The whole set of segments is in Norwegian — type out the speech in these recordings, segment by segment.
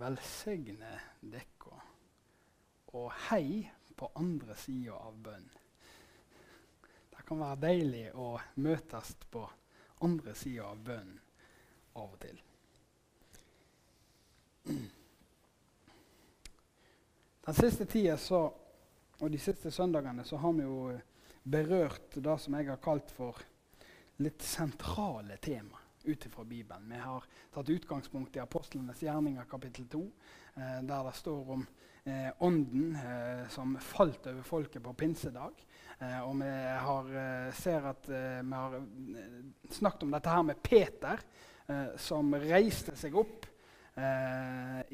velsigne dekka og hei på andre sida av bønn. Det kan være deilig å møtes på andre sida av bønn av og til. Den siste tida og de siste søndagene så har vi jo berørt det som jeg har kalt for litt sentrale tema ut ifra Bibelen. Vi har tatt utgangspunkt i apostlenes gjerninger kapittel 2, eh, der det står om eh, ånden eh, som falt over folket på pinsedag. Eh, og vi har, eh, ser at eh, vi har snakket om dette her med Peter, som reiste seg opp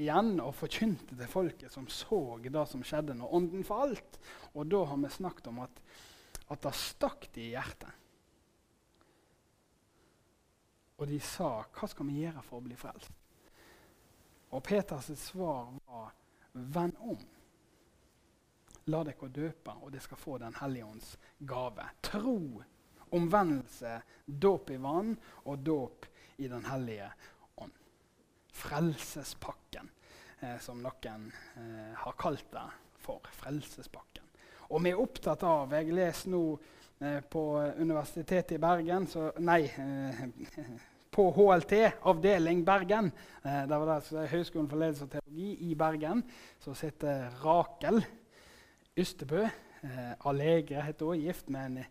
igjen og forkynte til folket som så det som skjedde når ånden falt. Og da har vi snakket om at, at det stakk i hjertet. Og de sa, 'Hva skal vi gjøre for å bli frelst?' Og Peters svar var, 'Vend om.' La dere døpe, og dere skal få Den hellige ånds gave. Tro, omvendelse, dåp i vann og dåp i Den hellige ånd. Frelsespakken, eh, som noen eh, har kalt det for. Frelsespakken. Og vi er opptatt av Jeg leser nå eh, på Universitetet i Bergen så, Nei. På HLT, avdeling Bergen. Eh, det var det Høgskolen for ledelse og teologi i Bergen. Så sitter Rakel Ystebø. Eh, Allegre heter hun, gift med en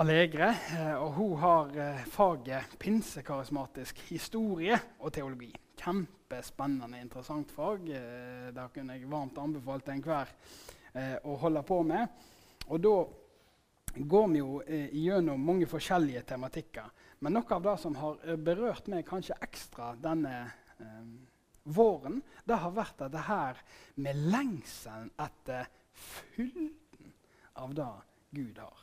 Allegre. Eh, og hun har eh, faget pinsekarismatisk historie og teologi. Kjempespennende, interessant fag. Eh, det kunne jeg varmt anbefalt enhver eh, å holde på med. Og da går vi jo eh, gjennom mange forskjellige tematikker. Men noe av det som har eh, berørt meg kanskje ekstra denne eh, våren, det har vært det her med lengselen etter fylden av det Gud har.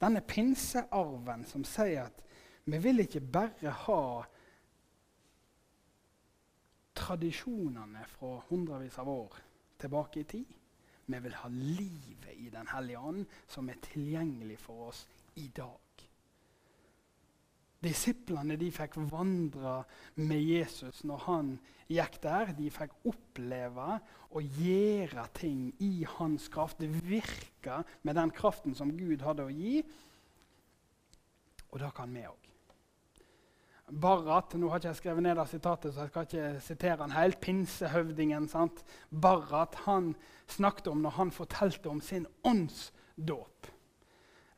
Denne pinsearven som sier at vi vil ikke bare ha tradisjonene fra hundrevis av år tilbake i tid. Vi vil ha livet i Den hellige ånd, som er tilgjengelig for oss i dag. Disiplene de fikk vandre med Jesus når han gikk der. De fikk oppleve og gjøre ting i hans kraft. Det virka med den kraften som Gud hadde å gi. Og det kan vi òg. Barrat, Nå har ikke jeg skrevet ned det sitatet, så jeg skal ikke sitere han helt. Pinsehøvdingen. sant? Barrat han snakket om når han fortalte om sin åndsdåp.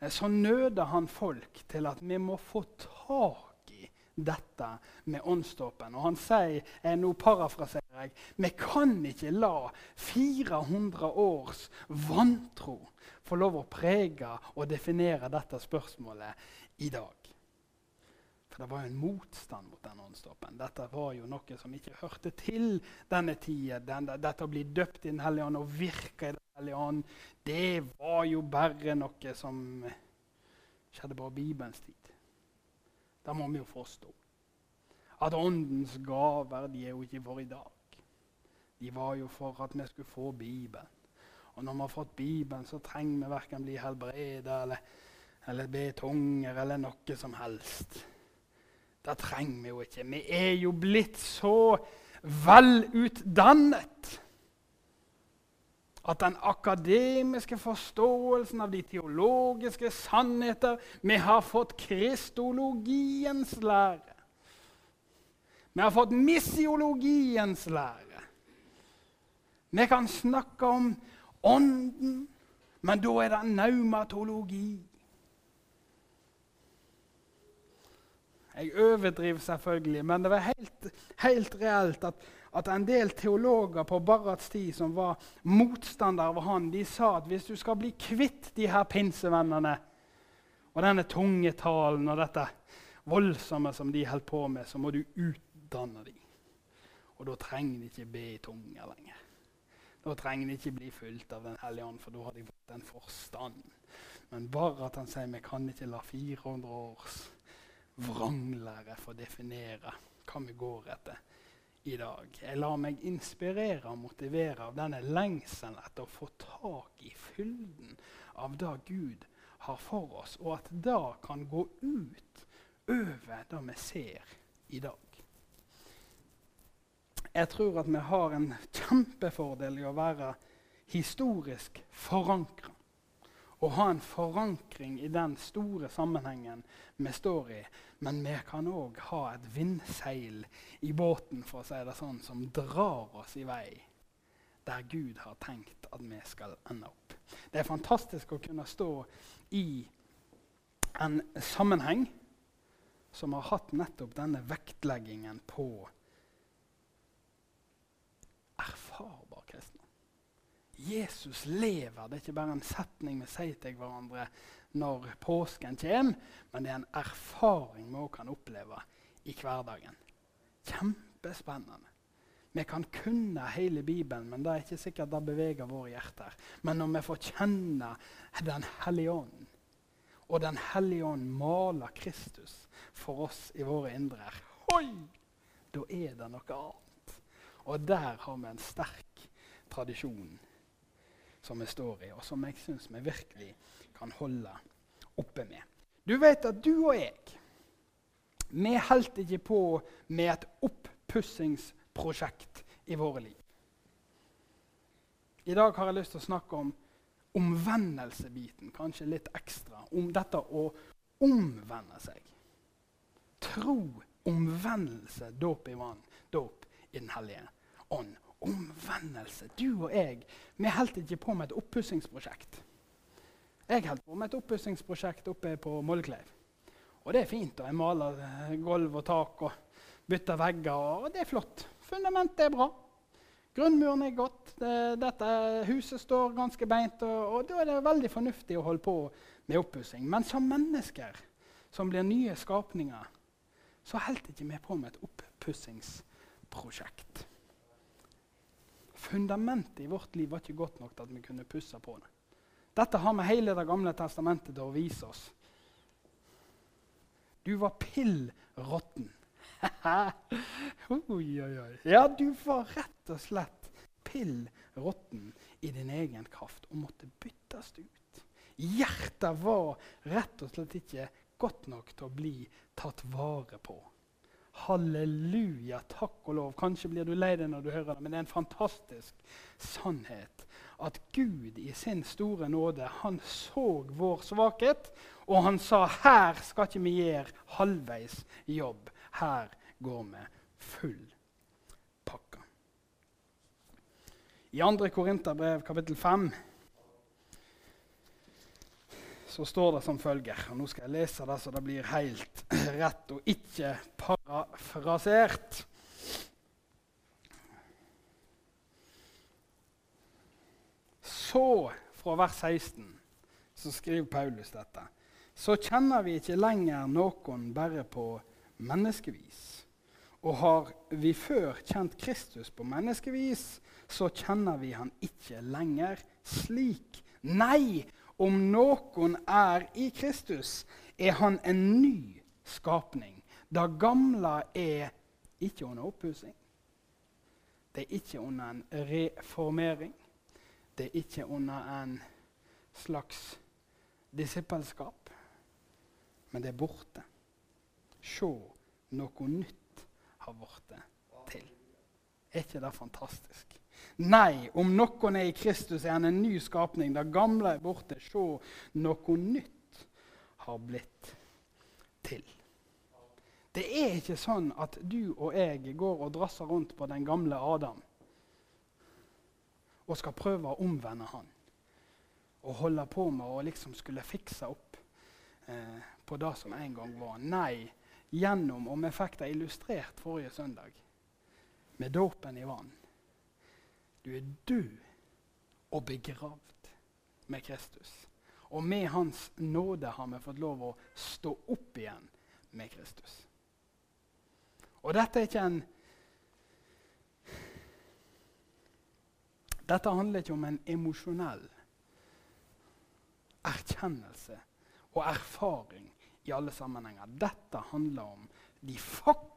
Eh, så nøder han folk til at vi må få tak i dette med åndsdåpen. Og han sier, eh, nå parafraserer jeg, vi kan ikke la 400 års vantro få lov å prege og definere dette spørsmålet i dag. For det var jo en motstand mot den åndsdåpen. Dette var jo noe som ikke hørte til denne tida. Dette å bli døpt i Den hellige ånd og virke i Den hellige ånd, det var jo bare noe som skjedde på Bibelens tid. Det må vi jo forstå. At åndens gaver de er jo ikke for i dag. De var jo for at vi skulle få Bibelen. Og når vi har fått Bibelen, så trenger vi verken bli helbreda eller, eller be tunger eller noe som helst. Det trenger vi jo ikke. Vi er jo blitt så velutdannet at den akademiske forståelsen av de teologiske sannheter Vi har fått kristologiens lære. Vi har fått missiologiens lære. Vi kan snakke om Ånden, men da er det naumatologi. Jeg overdriver selvfølgelig, men det var helt, helt reelt at, at, en del teologer på Barrats tid som var motstandere av han, de sa at hvis du skal bli kvitt de her pinsevennene og denne tunge talen og dette voldsomme som de holdt på med, så må du utdanne dem. Og da trenger de ikke be i tunge lenger. Da trenger de ikke bli fulgt av Den hellige ånd, for da har de fått en forstand. Men bare at han sier vi kan ikke la 400 års vranglære å definere hva vi går etter i dag. Jeg lar meg inspirere og motivere av denne lengselen etter å få tak i fylden av det Gud har for oss, og at det kan gå ut over det vi ser i dag. Jeg tror at vi har en kjempefordel i å være historisk forankra. Å ha en forankring i den store sammenhengen vi står i. Men vi kan òg ha et vindseil i båten for å si det sånn, som drar oss i vei der Gud har tenkt at vi skal ende opp. Det er fantastisk å kunne stå i en sammenheng som har hatt nettopp denne vektleggingen på erfarbar. Jesus lever. Det er ikke bare en setning vi sier til hverandre når påsken kommer, men det er en erfaring vi òg kan oppleve i hverdagen. Kjempespennende. Vi kan kunne hele Bibelen, men det er ikke sikkert det beveger våre hjerter. Men når vi får kjenne Den hellige ånd, og Den hellige ånd maler Kristus for oss i våre indre, Hoi! da er det noe annet. Og der har vi en sterk tradisjon som vi står i, og som jeg syns vi virkelig kan holde oppe med. Du vet at du og jeg vi holdt ikke på med et oppussingsprosjekt i våre liv. I dag har jeg lyst til å snakke om omvendelsebiten, kanskje litt ekstra. Om dette å omvende seg. Tro, omvendelse, dåp i vann, dåp i Den hellige ånd omvendelse. Du og jeg vi holdt ikke på med et oppussingsprosjekt. Jeg holdt på med et oppussingsprosjekt oppe på Mollekleiv. Og det er fint. og Jeg maler eh, gulv og tak og bytter vegger. og Det er flott. Fundamentet er bra. Grunnmuren er godt. Dette huset står ganske beint. Og, og, Da er det veldig fornuftig å holde på med oppussing. Men som mennesker som blir nye skapninger, så holdt ikke vi på med et oppussingsprosjekt fundamentet i vårt liv var ikke godt nok til at vi kunne pusse på det. Dette har vi hele Det gamle testamentet til å vise oss. Du var pill råtten. Ja, du var rett og slett pill råtten i din egen kraft og måtte byttes ut. Hjertet var rett og slett ikke godt nok til å bli tatt vare på. Halleluja, takk og lov. Kanskje blir du lei deg når du hører det, men det er en fantastisk sannhet at Gud i sin store nåde han så vår svakhet, og han sa her skal ikke vi gjøre halvveis jobb. Her går vi full pakka. I 2. Korinterbrev kapittel 5 så står det som følger og Nå skal jeg lese det så det blir helt rett og ikke parafrasert. Så, fra vers 16, så skriver Paulus dette. Så kjenner vi ikke lenger noen bare på menneskevis. Og har vi før kjent Kristus på menneskevis, så kjenner vi han ikke lenger slik. Nei, om noen er i Kristus, er han en ny skapning. Det gamle er ikke under oppussing. Det er ikke under en reformering. Det er ikke under en slags disippelskap. Men det er borte. Se, noe nytt har blitt til. Er ikke det fantastisk? Nei, om noen er i Kristus, er han en ny skapning. Det gamle er borte. Se, noe nytt har blitt til. Det er ikke sånn at du og jeg går og drasser rundt på den gamle Adam og skal prøve å omvende han. Og holde på med å liksom skulle fikse opp eh, på det som en gang var. Nei, gjennom, og vi fikk det illustrert forrige søndag, med dåpen i vann du er død og begravd med Kristus. Og med Hans nåde har vi fått lov å stå opp igjen med Kristus. Og dette er ikke en Dette handler ikke om en emosjonell erkjennelse og erfaring i alle sammenhenger. Dette handler om de faktiske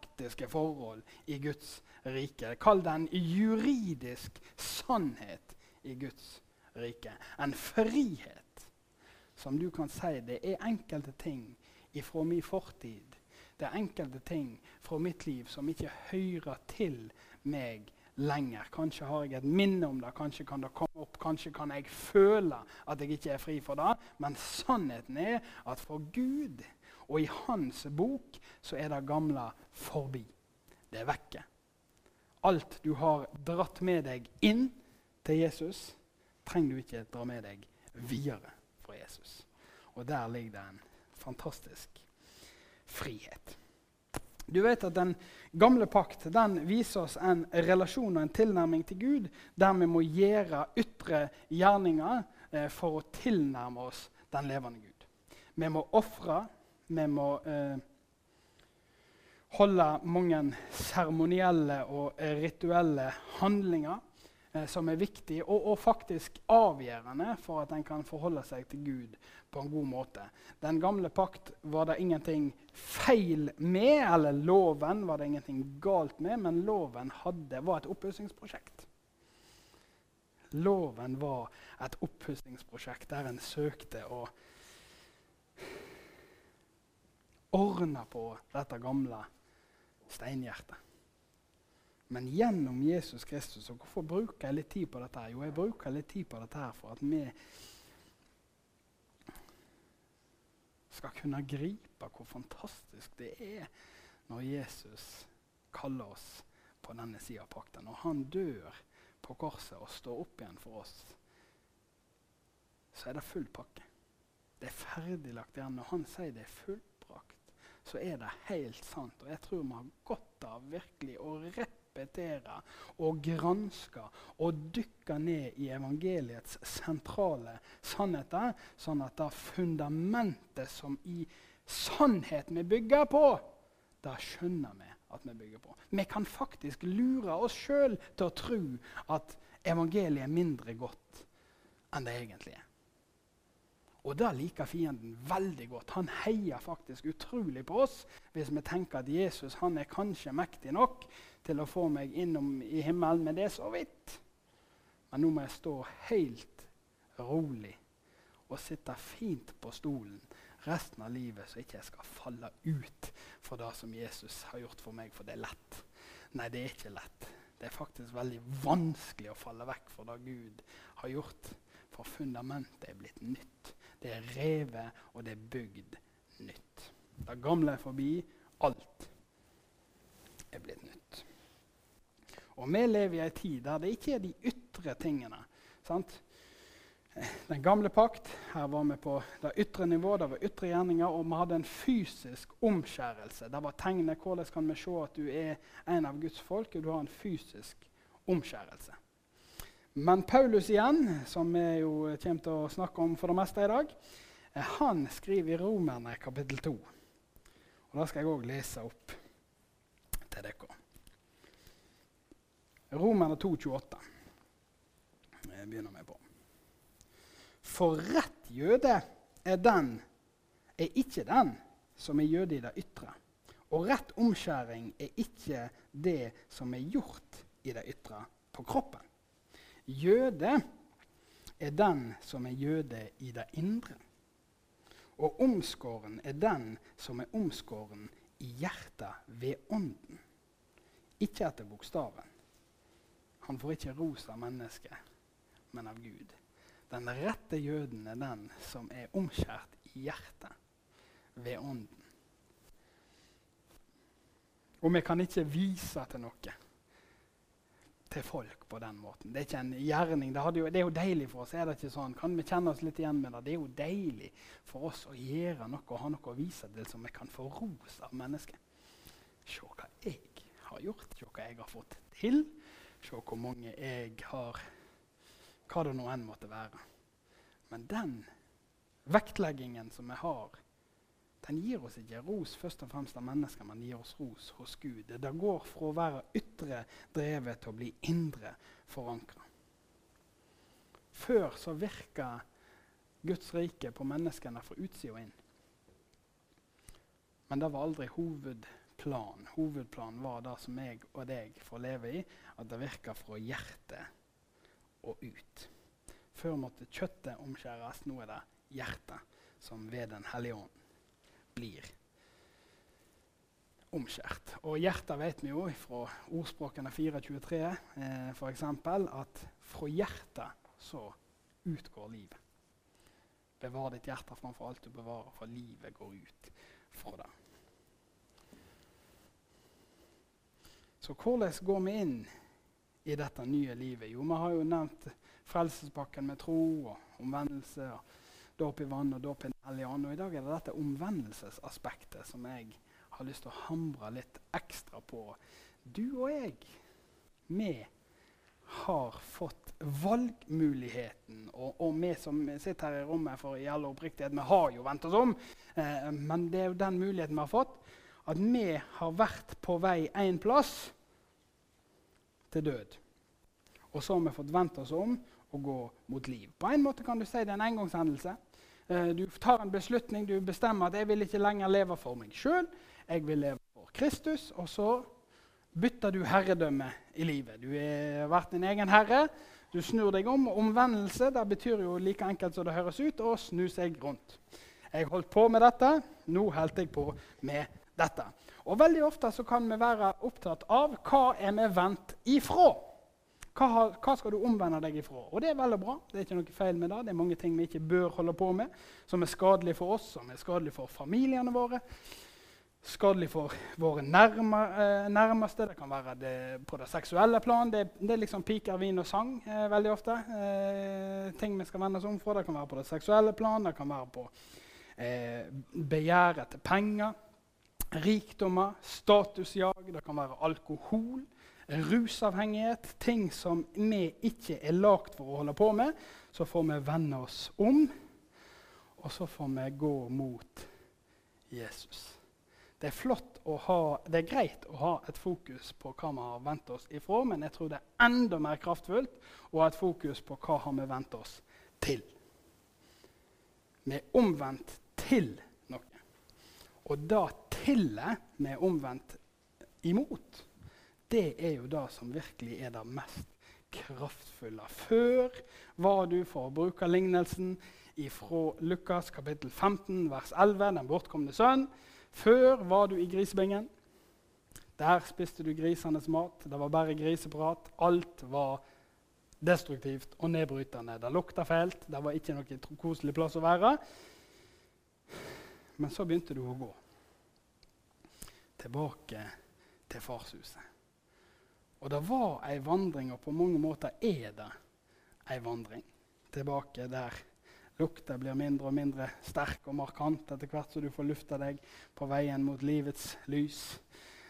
forhold i Guds rike. Kall det en juridisk sannhet i Guds rike. En frihet som du kan si det er enkelte ting ifra min fortid. Det er enkelte ting fra mitt liv som ikke hører til meg lenger. Kanskje har jeg et minne om det, kanskje kan det komme opp, kanskje kan jeg føle at jeg ikke er fri for det. Men sannheten er at for Gud og i Hans bok så er det gamle forbi. Det er vekke. Alt du har dratt med deg inn til Jesus, trenger du ikke dra med deg videre fra Jesus. Og der ligger det en fantastisk frihet. Du vet at Den gamle pakt den viser oss en relasjon og en tilnærming til Gud der vi må gjøre ytre gjerninger eh, for å tilnærme oss den levende Gud. Vi må ofre, vi må eh, holde mange seremonielle og eh, rituelle handlinger eh, som er viktige og, og, faktisk avgjørende for at en kan forholde seg til Gud på en god måte. Den gamle pakt var det ingenting feil med, eller loven var det ingenting galt med, men loven hadde, var et oppussingsprosjekt. Loven var et oppussingsprosjekt der en søkte å ordne på dette gamle steinhjertet. Men gjennom Jesus Kristus og Hvorfor bruker jeg litt tid på dette? her? Jo, jeg bruker litt tid på dette her for at vi skal kunne gripe hvor fantastisk det er når Jesus kaller oss på denne sida av pakta. Når han dør på korset og står opp igjen for oss, så er det full pakke. Det er ferdiglagt igjen. Når han sier det er fullbrakt, så er det helt sant. Og jeg tror vi har godt av virkelig å repetere og granske og dykke ned i evangeliets sentrale sannheter, sånn at det fundamentet som i sannhet vi bygger på, det skjønner vi at vi bygger på. Vi kan faktisk lure oss sjøl til å tro at evangeliet er mindre godt enn det egentlig er. Og det liker fienden veldig godt. Han heier faktisk utrolig på oss hvis vi tenker at Jesus han er kanskje mektig nok til å få meg innom i himmelen, men det er så vidt. Men nå må jeg stå helt rolig og sitte fint på stolen resten av livet, så ikke jeg skal falle ut for det som Jesus har gjort for meg, for det er lett. Nei, det er ikke lett. Det er faktisk veldig vanskelig å falle vekk for det Gud har gjort. For fundamentet er blitt nytt. Det er revet, og det er bygd nytt. Det gamle er forbi. Alt er blitt nytt. Og vi lever i en tid der det ikke er de ytre tingene. Sant? Den gamle pakt, her var vi på det ytre nivå, det var ytre gjerninger, og vi hadde en fysisk omskjærelse. Det var tegnet hvordan kan vi se at du er en av Guds folk, og du har en fysisk omskjærelse. Men Paulus igjen, som vi jo kommer til å snakke om for det meste i dag, eh, han skriver i Romerne kapittel 2. Og Det skal jeg òg lese opp til dere. Romerne 2,28. Jeg begynner med på. For rett jøde er den er ikke den som er jøde i det ytre. Og rett omskjæring er ikke det som er gjort i det ytre, på kroppen. Jøde er den som er jøde i det indre. Og omskåren er den som er omskåren i hjertet ved ånden, ikke etter bokstaven. Han får ikke ros av mennesket, men av Gud. Den rette jøden er den som er omskjært i hjertet, ved ånden. Og vi kan ikke vise til noe til folk på den måten. Det er ikke en gjerning. Det, jo, det, er jo deilig for oss. er det ikke sånn? Kan vi kjenne oss litt igjen med det? Det er jo deilig for oss å gjøre noe og ha noe å vise til som vi kan få ros av mennesket. Se hva jeg har gjort, se hva jeg har fått til. Se hvor mange jeg har Hva det nå enn måtte være. Men den vektleggingen som vi har, den gir oss ikke ros først og fremst av mennesker, men gir oss ros hos Gud. Det går fra å være ytre drevet til å bli indre forankra. Før så virka Guds rike på menneskene fra utsida og inn. Men det var aldri hovedplanen. plan. Hovedplanen var det som jeg og deg får leve i, at det virker fra hjertet og ut. Før måtte kjøttet omskjæres. Nå er det hjertet som ved Den hellige ånd blir omskjært. Og hjertet vet vi jo fra ordspråkene 423 eh, f.eks. at fra hjertet så utgår livet. Bevar ditt hjerte framfor alt du bevarer, for livet går ut fra det. Så hvordan går vi inn i dette nye livet? Jo, vi har jo nevnt frelsespakken med tro og omvendelse. og Dåp i vann og dåp i Den hellige ånd. Og I dag er det dette omvendelsesaspektet som jeg har lyst til å hamre litt ekstra på. Du og jeg, vi har fått valgmuligheten. Og, og vi som sitter her i rommet, for i all oppriktighet, vi har jo vendt oss om. Eh, men det er jo den muligheten vi har fått. At vi har vært på vei én plass til død. Og så har vi fått vendt oss om og gå mot liv. På en måte kan du si det er en engangshendelse. Eh, du tar en beslutning, du bestemmer at jeg vil ikke lenger leve for meg sjøl. Jeg vil leve for Kristus. Og så bytter du herredømme i livet. Du har vært din egen herre. Du snur deg om. Omvendelse det betyr jo like enkelt som det høres ut, å snu seg rundt. Jeg holdt på med dette, nå holdt jeg på med dette. Og Veldig ofte så kan vi være opptatt av hva er vi vendt ifra. Hva, hva, skal du omvende deg ifra? Og det er veldig bra. Det er ikke noe feil med det. Det er mange ting vi ikke bør holde på med, som er skadelig for oss, som er skadelig for familiene våre skadelig for våre nærme, eh, nærmeste. Det kan være det, på det seksuelle plan. Det, det er liksom piker, vin og sang eh, veldig ofte. Eh, ting vi skal vende oss om fra. Det kan være på det seksuelle plan, det kan være på eh, begjæret etter penger, rikdommer, statusjag. Det kan være alkohol, rusavhengighet. Ting som vi ikke er lagd for å holde på med. Så får vi vende oss om, og så får vi gå mot Jesus. Det er flott å ha, det er greit å ha et fokus på hva vi har vendt oss ifra, men jeg tror det er enda mer kraftfullt å ha et fokus på hva har vi vent oss til. Vi er omvendt til noe. Og det tillet vi er omvendt imot, det er jo det som virkelig er det mest kraftfulle. Før var du, for å bruke lignelsen fra Lukas kapittel 15, vers 11, den bortkomne sønn, før var du i grisebingen. Der spiste du grisenes mat. Det var bare griseprat. Alt var destruktivt og nedbrytende. Det lukta fælt. Det var ikke noe koselig plass å være. Men så begynte du å gå tilbake til farshuset. Og det var ei vandring, og på mange måter er det ei vandring tilbake der Lukta blir mindre og mindre sterk og markant etter hvert som du får lufta deg på veien mot livets lys.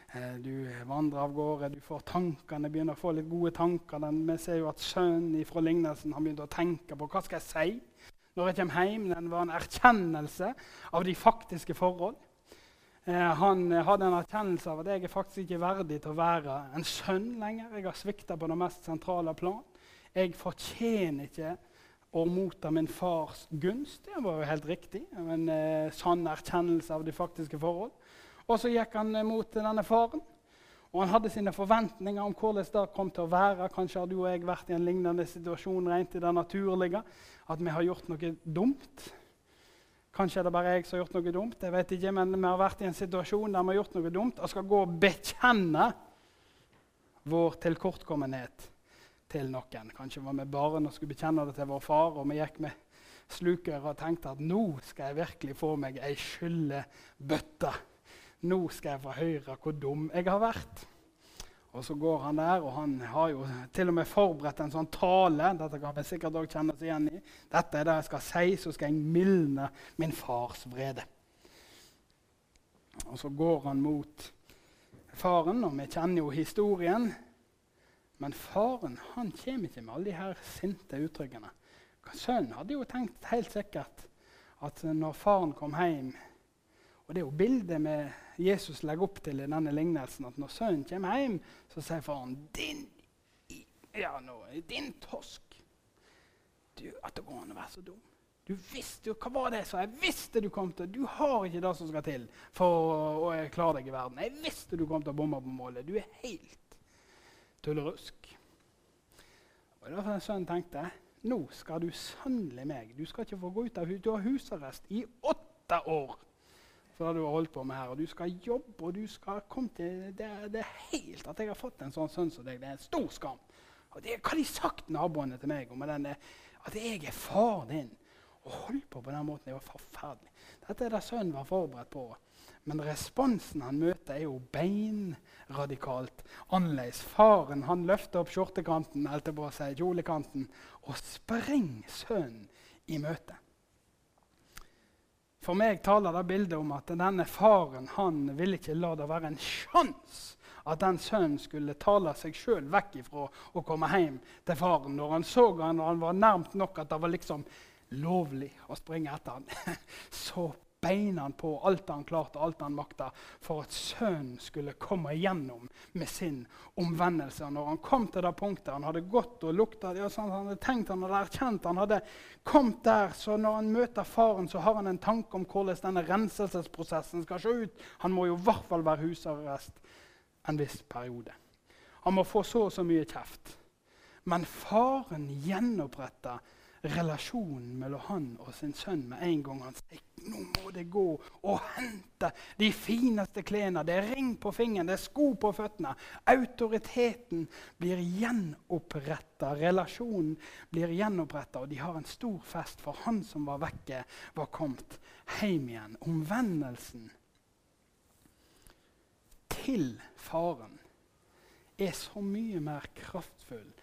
Eh, du vandrer av gårde, du får tankene, begynner å få litt gode tanker. Den, vi ser jo at sønnen fra lignelsen har begynt å tenke på hva skal jeg si når jeg kommer hjem. Den var en erkjennelse av de faktiske forhold. Eh, han hadde en erkjennelse av at jeg er faktisk ikke verdig til å være en sønn lenger. Jeg har svikta på det mest sentrale plan. Jeg fortjener ikke å motta min fars gunst. Det var jo helt riktig. En eh, sann erkjennelse av de faktiske forhold. Og så gikk han eh, mot denne faren. Og han hadde sine forventninger om hvordan det kom til å være. Kanskje hadde jo jeg vært i en lignende situasjon rent i det naturlige. At vi har gjort noe dumt. Kanskje er det bare jeg som har gjort noe dumt. jeg vet ikke, Men vi har vært i en situasjon der vi har gjort noe dumt og skal gå og bekjenne vår tilkortkommenhet til noen. Kanskje var vi barn og skulle bekjenne det til vår far, og vi gikk med sluker og tenkte at nå skal jeg virkelig få meg ei skyllebøtte. Nå skal jeg få høre hvor dum jeg har vært. Og så går han der, og han har jo til og med forberedt en sånn tale. Dette kan vi sikkert også kjenne oss igjen i. Dette er det jeg skal si, så skal jeg mildne min fars vrede. Og så går han mot faren, og vi kjenner jo historien. Men faren han kommer ikke med alle de her sinte uttrykkene. Sønnen hadde jo tenkt helt sikkert at når faren kom hjem Og det er jo bildet med Jesus legger opp til i denne lignelsen. At når sønnen kommer hjem, så sier faren din, ja, nå, din tosk. Du, at det går an å være så dum. Du visste jo, Hva var det så? Jeg visste du kom til Du har ikke det som skal til for å, å klare deg i verden. Jeg visste du kom til å bomme på målet. Du er helt tullerusk. Og det var derfor sønnen tenkte nå skal du sannelig meg. Du skal ikke få gå ut av huset. Du har husarrest i åtte år. For det du har holdt på med her. Og du skal jobbe, og du skal komme til Det, det er helt at jeg har fått en sånn sønn som deg. Det er en stor skam. Og det, Hva har de sagt, naboene til meg, om denne, at jeg er far din? Å holde på på den måten det var forferdelig. Dette er det sønnen var forberedt på. Men responsen han møter, er jo beinradikalt annerledes. Faren han løfter opp skjortekanten på seg, kjolekanten og sprenger sønnen i møte. For meg taler det bildet om at denne faren han ville ikke la det være en sjanse at den sønnen skulle tale seg sjøl vekk ifra å komme hjem til faren når han så han og han var nærmt nok at det var liksom lovlig å springe etter han. Så beina på alt han klarte, alt han makta, for at sønnen skulle komme igjennom med sin omvendelse. Når han kom til det punktet han hadde gått og lukta ja, sånn, Han hadde tenkt, han hadde erkjent, han hadde kommet der. Så når han møter faren, så har han en tanke om hvordan denne renselsesprosessen skal se ut. Han må jo i hvert fall være husarrest en viss periode. Han må få så og så mye kjeft. Men faren gjenoppretter relasjonen mellom han og sin sønn med en gang han sier nå må det gå og hente de fineste klærne. Det er ring på fingeren, det er sko på føttene. Autoriteten blir gjenoppretta, relasjonen blir gjenoppretta, og de har en stor fest, for han som var vekke, var kommet hjem igjen. Omvendelsen til faren er så mye mer kraftfull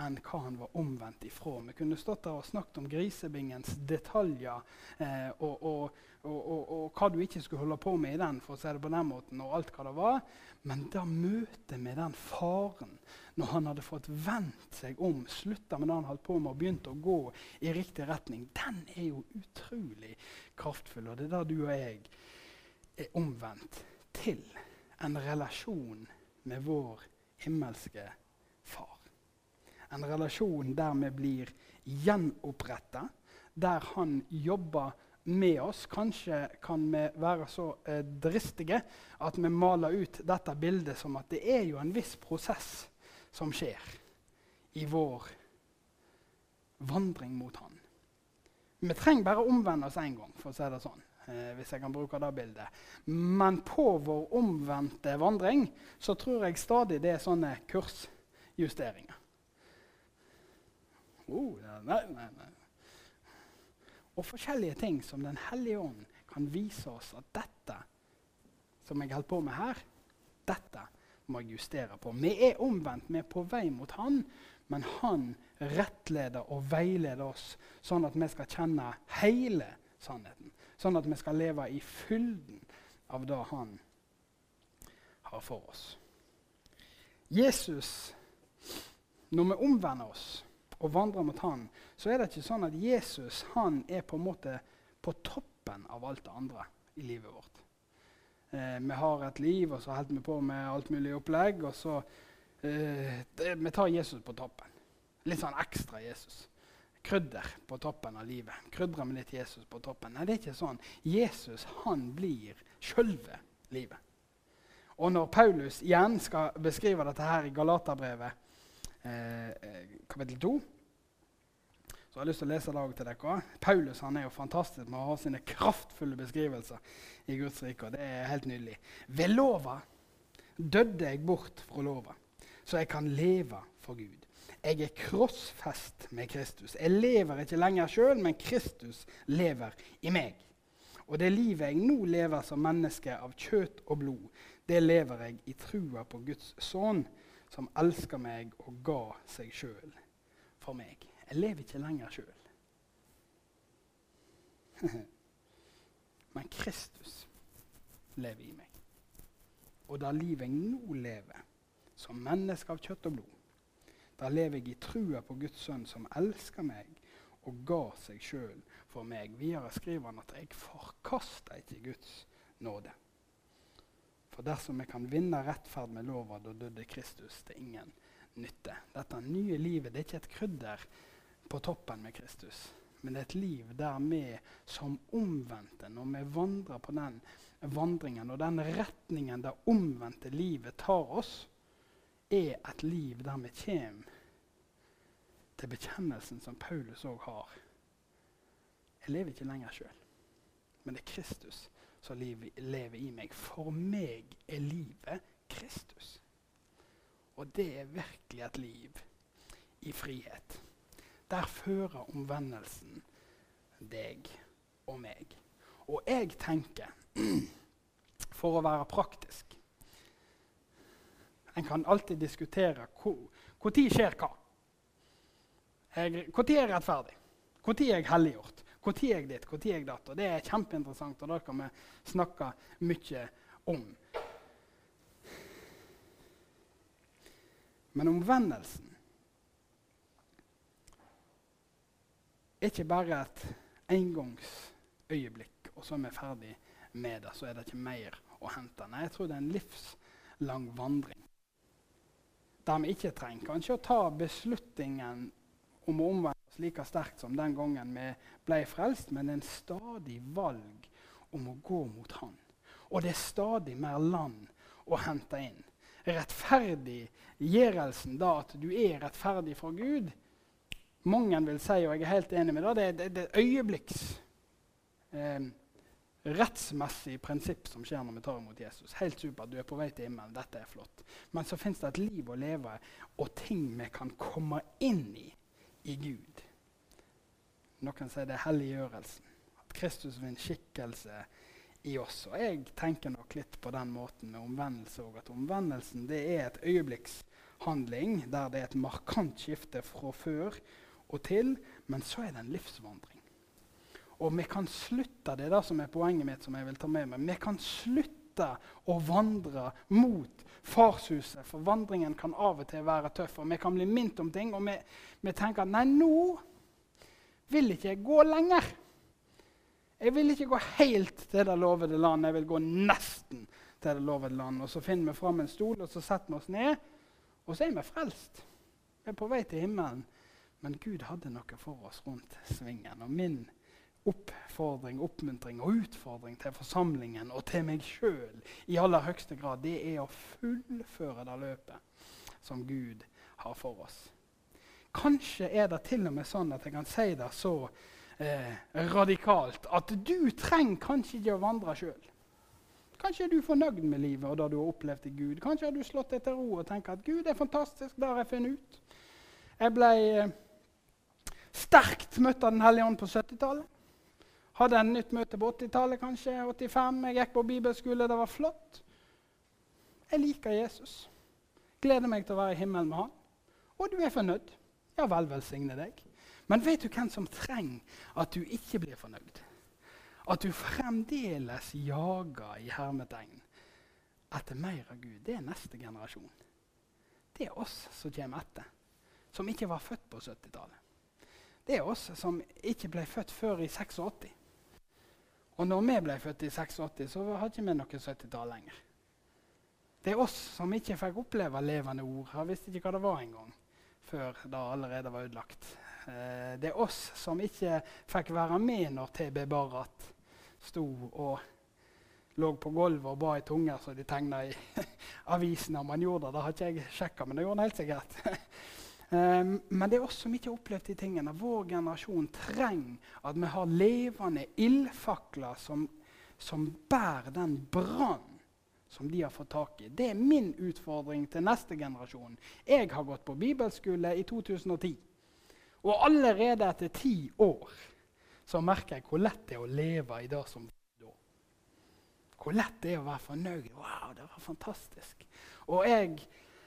enn hva han var omvendt ifra. Vi kunne stått der og snakket om grisebingens detaljer eh, og, og, og, og, hva du ikke skulle holde på med i den, for å si det på den måten, og alt hva det var. Men da møtet med den faren, når han hadde fått vendt seg om, slutta med det han holdt på med, og begynt å gå i riktig retning, den er jo utrolig kraftfull. Og det er det du og jeg er omvendt til en relasjon med vår himmelske far. En relasjon der vi blir gjenoppretta, der han jobber med oss. Kanskje kan vi være så eh, dristige at vi maler ut dette bildet som at det er jo en viss prosess som skjer i vår vandring mot han. Vi trenger bare å omvende oss én gang, for å si det sånn. Eh, hvis jeg kan bruke det bildet. Men på vår omvendte vandring så tror jeg stadig det er sånne kursjusteringer. Oh, nei, nei, nei. Og forskjellige ting som Den hellige ånd kan vise oss at dette som jeg holder på med her, dette må jeg justere på. Vi er omvendt, vi er på vei mot Han, men Han rettleder og veileder oss sånn at vi skal kjenne hele sannheten. Sånn at vi skal leve i fylden av det Han har for oss. Jesus, når vi omvender oss og vandrer mot han, så er det ikke sånn at Jesus han er på en måte på toppen av alt det andre i livet vårt. Eh, vi har et liv, og så holder vi på med alt mulig opplegg. og så eh, det, Vi tar Jesus på toppen. Litt sånn ekstra Jesus. Krydder på toppen av livet. Krydrer med litt Jesus på toppen. Nei, det er ikke sånn. Jesus han blir sjølve livet. Og når Paulus igjen skal beskrive dette her i Galaterbrevet Eh, eh, kapittel 2. Så jeg har lyst til å lese det til dere. Paulus han er jo fantastisk med å ha sine kraftfulle beskrivelser i Guds rike. og Det er helt nydelig. Ved lova døde jeg bort fra lova, så jeg kan leve for Gud. Jeg er krossfest med Kristus. Jeg lever ikke lenger sjøl, men Kristus lever i meg. Og det livet jeg nå lever som menneske av kjøtt og blod, det lever jeg i trua på Guds sønn, som elsker meg og ga seg sjøl for meg. Jeg lever ikke lenger sjøl. Men Kristus lever i meg. Og der livet jeg nå lever, som menneske av kjøtt og blod, da lever jeg i trua på Guds sønn, som elsker meg og ga seg sjøl for meg. Videre skriver han at jeg forkaster ikke Guds nåde. For dersom vi kan vinne rettferd med lova, da døde Kristus til ingen nytte. Dette nye livet det er ikke et krydder på toppen med Kristus, men det er et liv der vi som omvendte, når vi vandrer på den vandringen og den retningen det omvendte livet tar oss, er et liv der vi kommer til bekjennelsen som Paulus òg har. Jeg lever ikke lenger sjøl, men det er Kristus som lever i meg. For meg er livet Kristus. Og det er virkelig et liv i frihet. Der fører omvendelsen deg og meg. Og jeg tenker, for å være praktisk En kan alltid diskutere når skjer hva. Når er jeg rettferdig? Når er jeg helliggjort? Når jeg ditt? Når jeg datt? Og Det er kjempeinteressant, og det kan vi snakke mye om. Men omvendelsen er ikke bare et engangsøyeblikk, og så er vi ferdig med det. Så er det ikke mer å hente. Nei, jeg tror det er en livslang vandring. Der vi ikke trenger kanskje å ta beslutningen om å omvende like sterkt som den gangen vi ble frelst, men en stadig valg om å gå mot Han. Og det er stadig mer land å hente inn. Rettferdiggjørelsen, da at du er rettferdig for Gud, mange vil si, og jeg er helt enig med det, det, det er øyeblikks eh, rettsmessig prinsipp som skjer når vi tar imot Jesus. Helt supert, du er på vei til himmelen, dette er flott. Men så fins det et liv å leve og ting vi kan komme inn i i Gud. Noen sier det er helliggjørelsen. At Kristus en skikkelse i oss. Og jeg tenker nok litt på den måten med omvendelse òg. At omvendelsen det er et øyeblikkshandling der det er et markant skifte fra før og til, men så er det en livsvandring. Og vi kan slutte det er det som er poenget mitt, som jeg vil ta med meg. Vi kan slutte å vandre mot farshuset, for vandringen kan av og til være tøff. og Vi kan bli minnet om ting, og vi, vi tenker at nei, nå vil ikke jeg gå lenger. Jeg vil ikke gå helt til det lovede land, jeg vil gå nesten til det lovede land. Og så finner vi fram en stol, og så setter vi oss ned, og så er vi frelst. Vi er på vei til himmelen. Men Gud hadde noe for oss rundt svingen. Og min oppfordring, oppmuntring og utfordring til forsamlingen og til meg sjøl i aller høyeste grad, det er å fullføre det løpet som Gud har for oss. Kanskje er det til og med sånn at jeg kan si det så eh, radikalt at du trenger kanskje ikke å vandre sjøl. Kanskje er du fornøyd med livet og det du har opplevd i Gud. Kanskje har du slått deg til ro og tenker at Gud er fantastisk, det har jeg funnet ut. Jeg ble... Eh, sterkt møtt av Den hellige ånd på 70-tallet. Hadde en nytt møte på 80-tallet, kanskje. 85. Jeg gikk på bibelskole. Det var flott. Jeg liker Jesus. Gleder meg til å være i himmelen med han. Og du er fornøyd. Ja vel, velsigne deg. Men vet du hvem som trenger at du ikke blir fornøyd? At du fremdeles jager i hermetegn etter mer av Gud. Det er neste generasjon. Det er oss som kommer etter, som ikke var født på 70-tallet. Det er oss som ikke ble født før i 86. Og når vi ble født i 86, så hadde vi ikke noe 70-tall lenger. Det er oss som ikke fikk oppleve levende ord. Jeg visste ikke hva det var engang før det allerede var ødelagt. Eh, det er oss som ikke fikk være med når TB Barrat sto og lå på gulvet og ba i tunger som de tegna i avisen om han gjorde det. Det har ikke jeg sjekka, men det gjorde han helt sikkert. Um, men det er oss som ikke har opplevd de tingene. Vår generasjon trenger at vi har levende ildfakler som, som bærer den brann som de har fått tak i. Det er min utfordring til neste generasjon. Jeg har gått på bibelskole i 2010. Og allerede etter ti år så merker jeg hvor lett det er å leve i det som da. Hvor lett det er å være fornøyd. Wow, det var fantastisk. Og jeg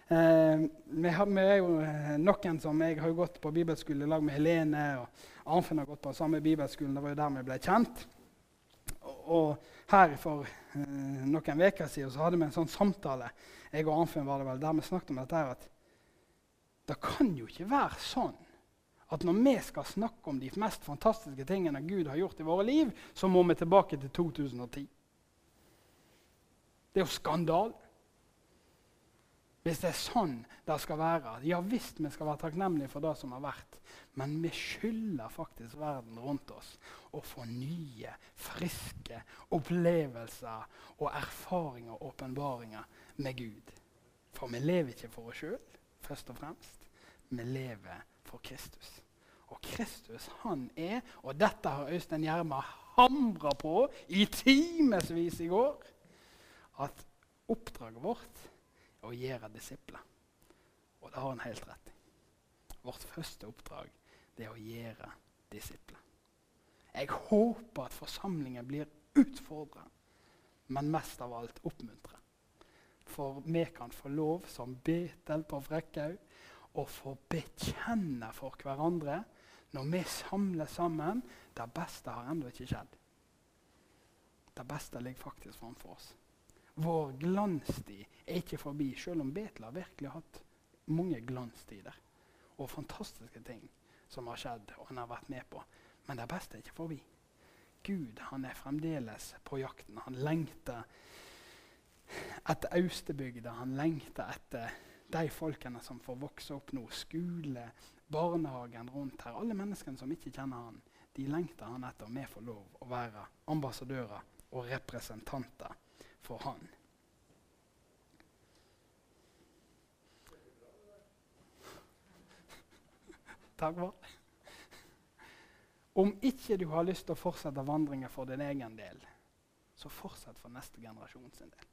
Eh, vi, har, er jo eh, noen som Jeg har gått på bibelskole i lag med Helene. og Arnfinn har gått på samme bibelskolen. Det var jo der vi ble kjent. Og, og her for eh, noen uker siden så hadde vi en sånn samtale jeg og Arnfinn var det vel, der vi snakket om dette her, at det kan jo ikke være sånn at når vi skal snakke om de mest fantastiske tingene Gud har gjort i våre liv, så må vi tilbake til 2010. Det er jo skandale. Hvis det er sånn det skal være. Ja visst vi skal være takknemlige for det som har vært, men vi skylder faktisk verden rundt oss å få nye, friske opplevelser og erfaringer og åpenbaringer med Gud. For vi lever ikke for oss sjøl, først og fremst. Vi lever for Kristus. Og Kristus, han er, og dette har Øystein Gjerma hamra på i timevis i går, at oppdraget vårt å gjøre disipler. Og det har han helt rett i. Vårt første oppdrag det er å gjøre disipler. Jeg håper at forsamlingen blir utfordra, men mest av alt oppmuntra. For vi kan få lov, som Betel på Frekkhaug, å få bekjenne for hverandre når vi samler sammen. Det beste har ennå ikke skjedd. Det beste ligger faktisk framfor oss. Vår glanstid er ikke forbi, selv om Betel har virkelig hatt mange glanstider og fantastiske ting som har skjedd og han har vært med på. Men det beste er ikke forbi. Gud han er fremdeles på jakten. Han lengter etter Austebygda. Han lengter etter de folkene som får vokse opp nå. Skole, barnehagen rundt her. Alle menneskene som ikke kjenner han, de lengter han etter. Vi får lov å være ambassadører og representanter for han. Takk for Om ikke du har lyst til å fortsette vandringen for din egen del, så fortsett for neste generasjon sin del.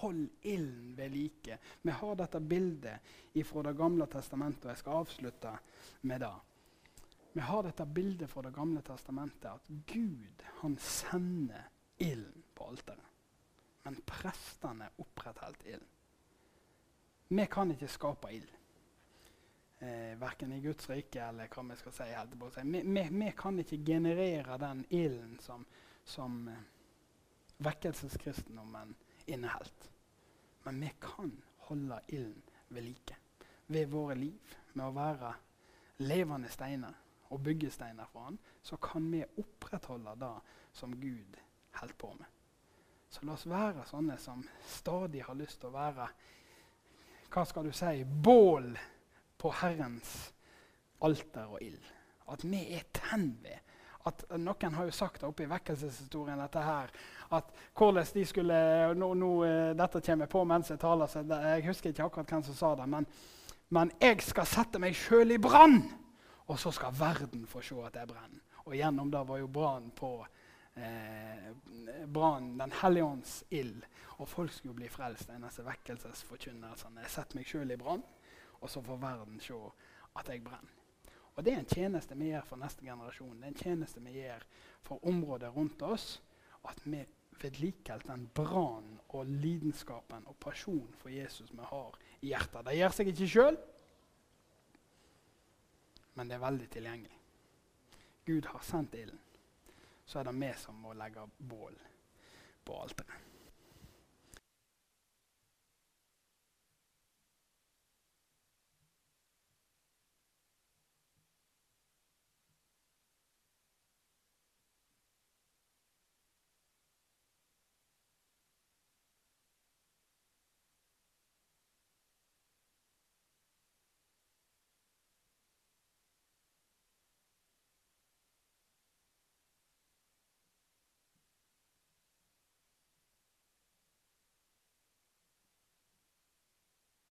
Hold ilden ved like. Vi har dette bildet fra Det gamle testamentet, og jeg skal avslutte med det. Vi har dette bildet fra Det gamle testamentet at Gud han sender ilden prestene opprettholdt ilden. Vi kan ikke skape ild. Eh, verken i Guds rike eller hva vi skal si. Vi, vi, vi, kan ikke generere den ilden som, som eh, vekkelseskristendommen inneholdt. Men vi kan holde ilden ved like ved våre liv. Med å være levende steiner og byggesteiner for Han, så kan vi opprettholde det som Gud holder på med. Så la oss være sånne som stadig har lyst til å være hva skal du si, bål på Herrens alter og ild. At vi er tenn ved. At Noen har jo sagt oppe i vekkelseshistorien dette her, at hvordan de skulle nå, nå, eh, Dette kommer på mens jeg taler, så jeg husker ikke akkurat hvem som sa det. Men, men jeg skal sette meg sjøl i brann, og så skal verden få se at jeg brenner. Og gjennom det var jo brannen på eh, brann, Den hellige ånds ild. Og folk skulle bli frelst. Eneste vekkelsesforkynnelsene. Jeg setter meg sjøl i brann, og så får verden se at jeg brenner. Og Det er en tjeneste vi gjør for neste generasjon. Det er en tjeneste vi gjør for området rundt oss. At vi vedlikeholder den brannen og lidenskapen og pasjonen for Jesus vi har i hjertet. Det gjør seg ikke sjøl, men det er veldig tilgjengelig. Gud har sendt ilden. Så er det vi som må legge bål på alteret.